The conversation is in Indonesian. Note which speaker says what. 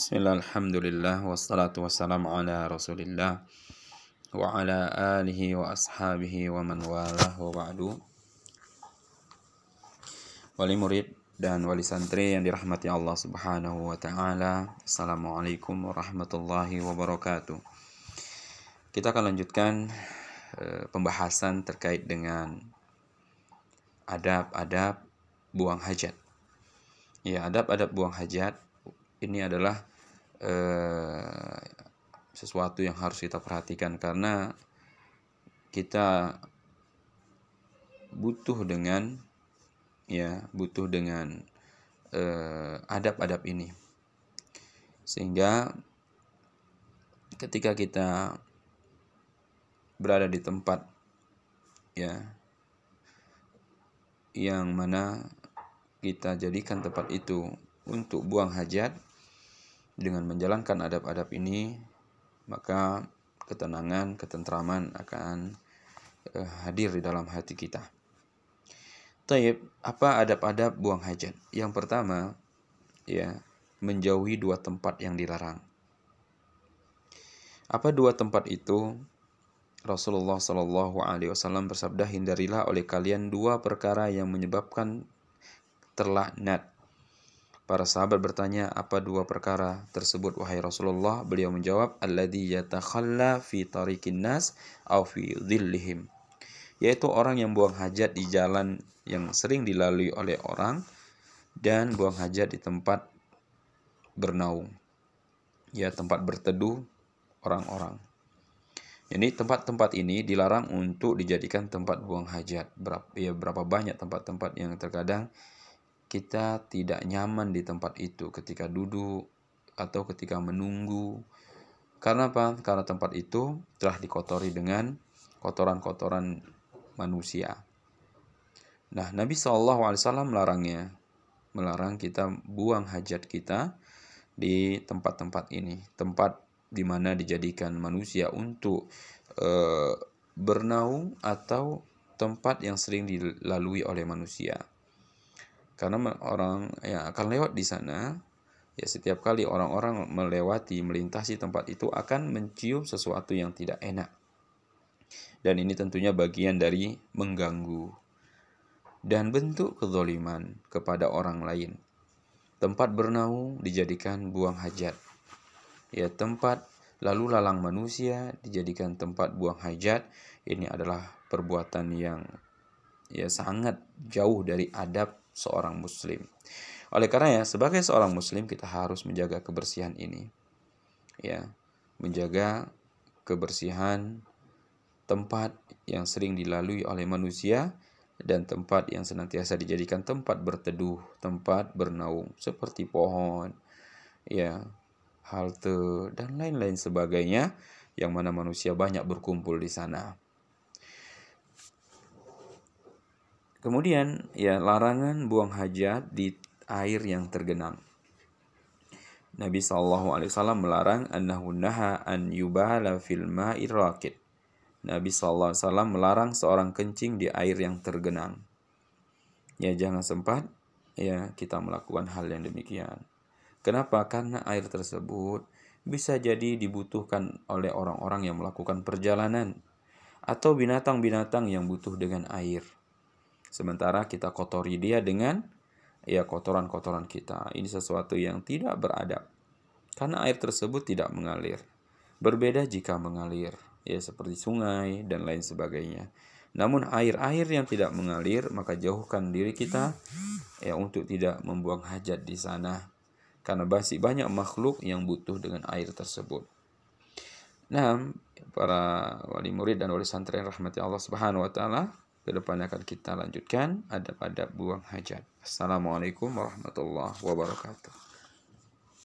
Speaker 1: Bismillah, alhamdulillah, wassalatu wassalamu ala rasulillah wa ala alihi wa ashabihi wa man walah wa ba'du. Wali murid dan wali santri yang dirahmati Allah subhanahu wa ta'ala Assalamualaikum warahmatullahi wabarakatuh. Kita akan lanjutkan e, pembahasan terkait dengan adab-adab buang hajat. Ya, adab-adab buang hajat ini adalah eh, sesuatu yang harus kita perhatikan karena kita butuh dengan ya butuh dengan eh, adab-adab ini. Sehingga ketika kita berada di tempat ya yang mana kita jadikan tempat itu untuk buang hajat dengan menjalankan adab-adab ini, maka ketenangan, ketentraman akan uh, hadir di dalam hati kita. Taib, apa adab-adab buang hajat? Yang pertama, ya, menjauhi dua tempat yang dilarang. Apa dua tempat itu? Rasulullah Shallallahu Alaihi Wasallam bersabda, hindarilah oleh kalian dua perkara yang menyebabkan terlaknat Para sahabat bertanya, apa dua perkara tersebut wahai Rasulullah? Beliau menjawab, alladhi yatakhalla fi tariqin nas aw fi dhillihim. Yaitu orang yang buang hajat di jalan yang sering dilalui oleh orang dan buang hajat di tempat bernaung. Ya, tempat berteduh orang-orang. Jadi tempat-tempat ini dilarang untuk dijadikan tempat buang hajat. Berapa, ya, berapa banyak tempat-tempat yang terkadang kita tidak nyaman di tempat itu ketika duduk atau ketika menunggu. Karena apa? Karena tempat itu telah dikotori dengan kotoran-kotoran manusia. Nah, Nabi SAW melarangnya, melarang kita buang hajat kita di tempat-tempat ini, tempat di mana dijadikan manusia untuk e, bernaung atau tempat yang sering dilalui oleh manusia karena orang yang akan lewat di sana ya setiap kali orang-orang melewati melintasi tempat itu akan mencium sesuatu yang tidak enak. Dan ini tentunya bagian dari mengganggu dan bentuk kezoliman kepada orang lain. Tempat bernaung dijadikan buang hajat. Ya tempat lalu lalang manusia dijadikan tempat buang hajat. Ini adalah perbuatan yang ya sangat jauh dari adab seorang muslim. Oleh karena ya, sebagai seorang muslim kita harus menjaga kebersihan ini. Ya, menjaga kebersihan tempat yang sering dilalui oleh manusia dan tempat yang senantiasa dijadikan tempat berteduh, tempat bernaung seperti pohon, ya, halte dan lain-lain sebagainya yang mana manusia banyak berkumpul di sana. Kemudian ya larangan buang hajat di air yang tergenang. Nabi Shallallahu Alaihi Wasallam melarang annahu naha an yubala fil ma'ir rakid. Nabi Shallallahu Alaihi Wasallam melarang seorang kencing di air yang tergenang. Ya jangan sempat ya kita melakukan hal yang demikian. Kenapa? Karena air tersebut bisa jadi dibutuhkan oleh orang-orang yang melakukan perjalanan atau binatang-binatang yang butuh dengan air. Sementara kita kotori dia dengan ya kotoran-kotoran kita. Ini sesuatu yang tidak beradab. Karena air tersebut tidak mengalir. Berbeda jika mengalir, ya seperti sungai dan lain sebagainya. Namun air-air yang tidak mengalir, maka jauhkan diri kita ya untuk tidak membuang hajat di sana. Karena masih banyak makhluk yang butuh dengan air tersebut. Nah, para wali murid dan wali santri yang rahmati Allah Subhanahu wa taala, Ke depannya akan kita lanjutkan ada pada buang hajat. Assalamualaikum warahmatullahi wabarakatuh.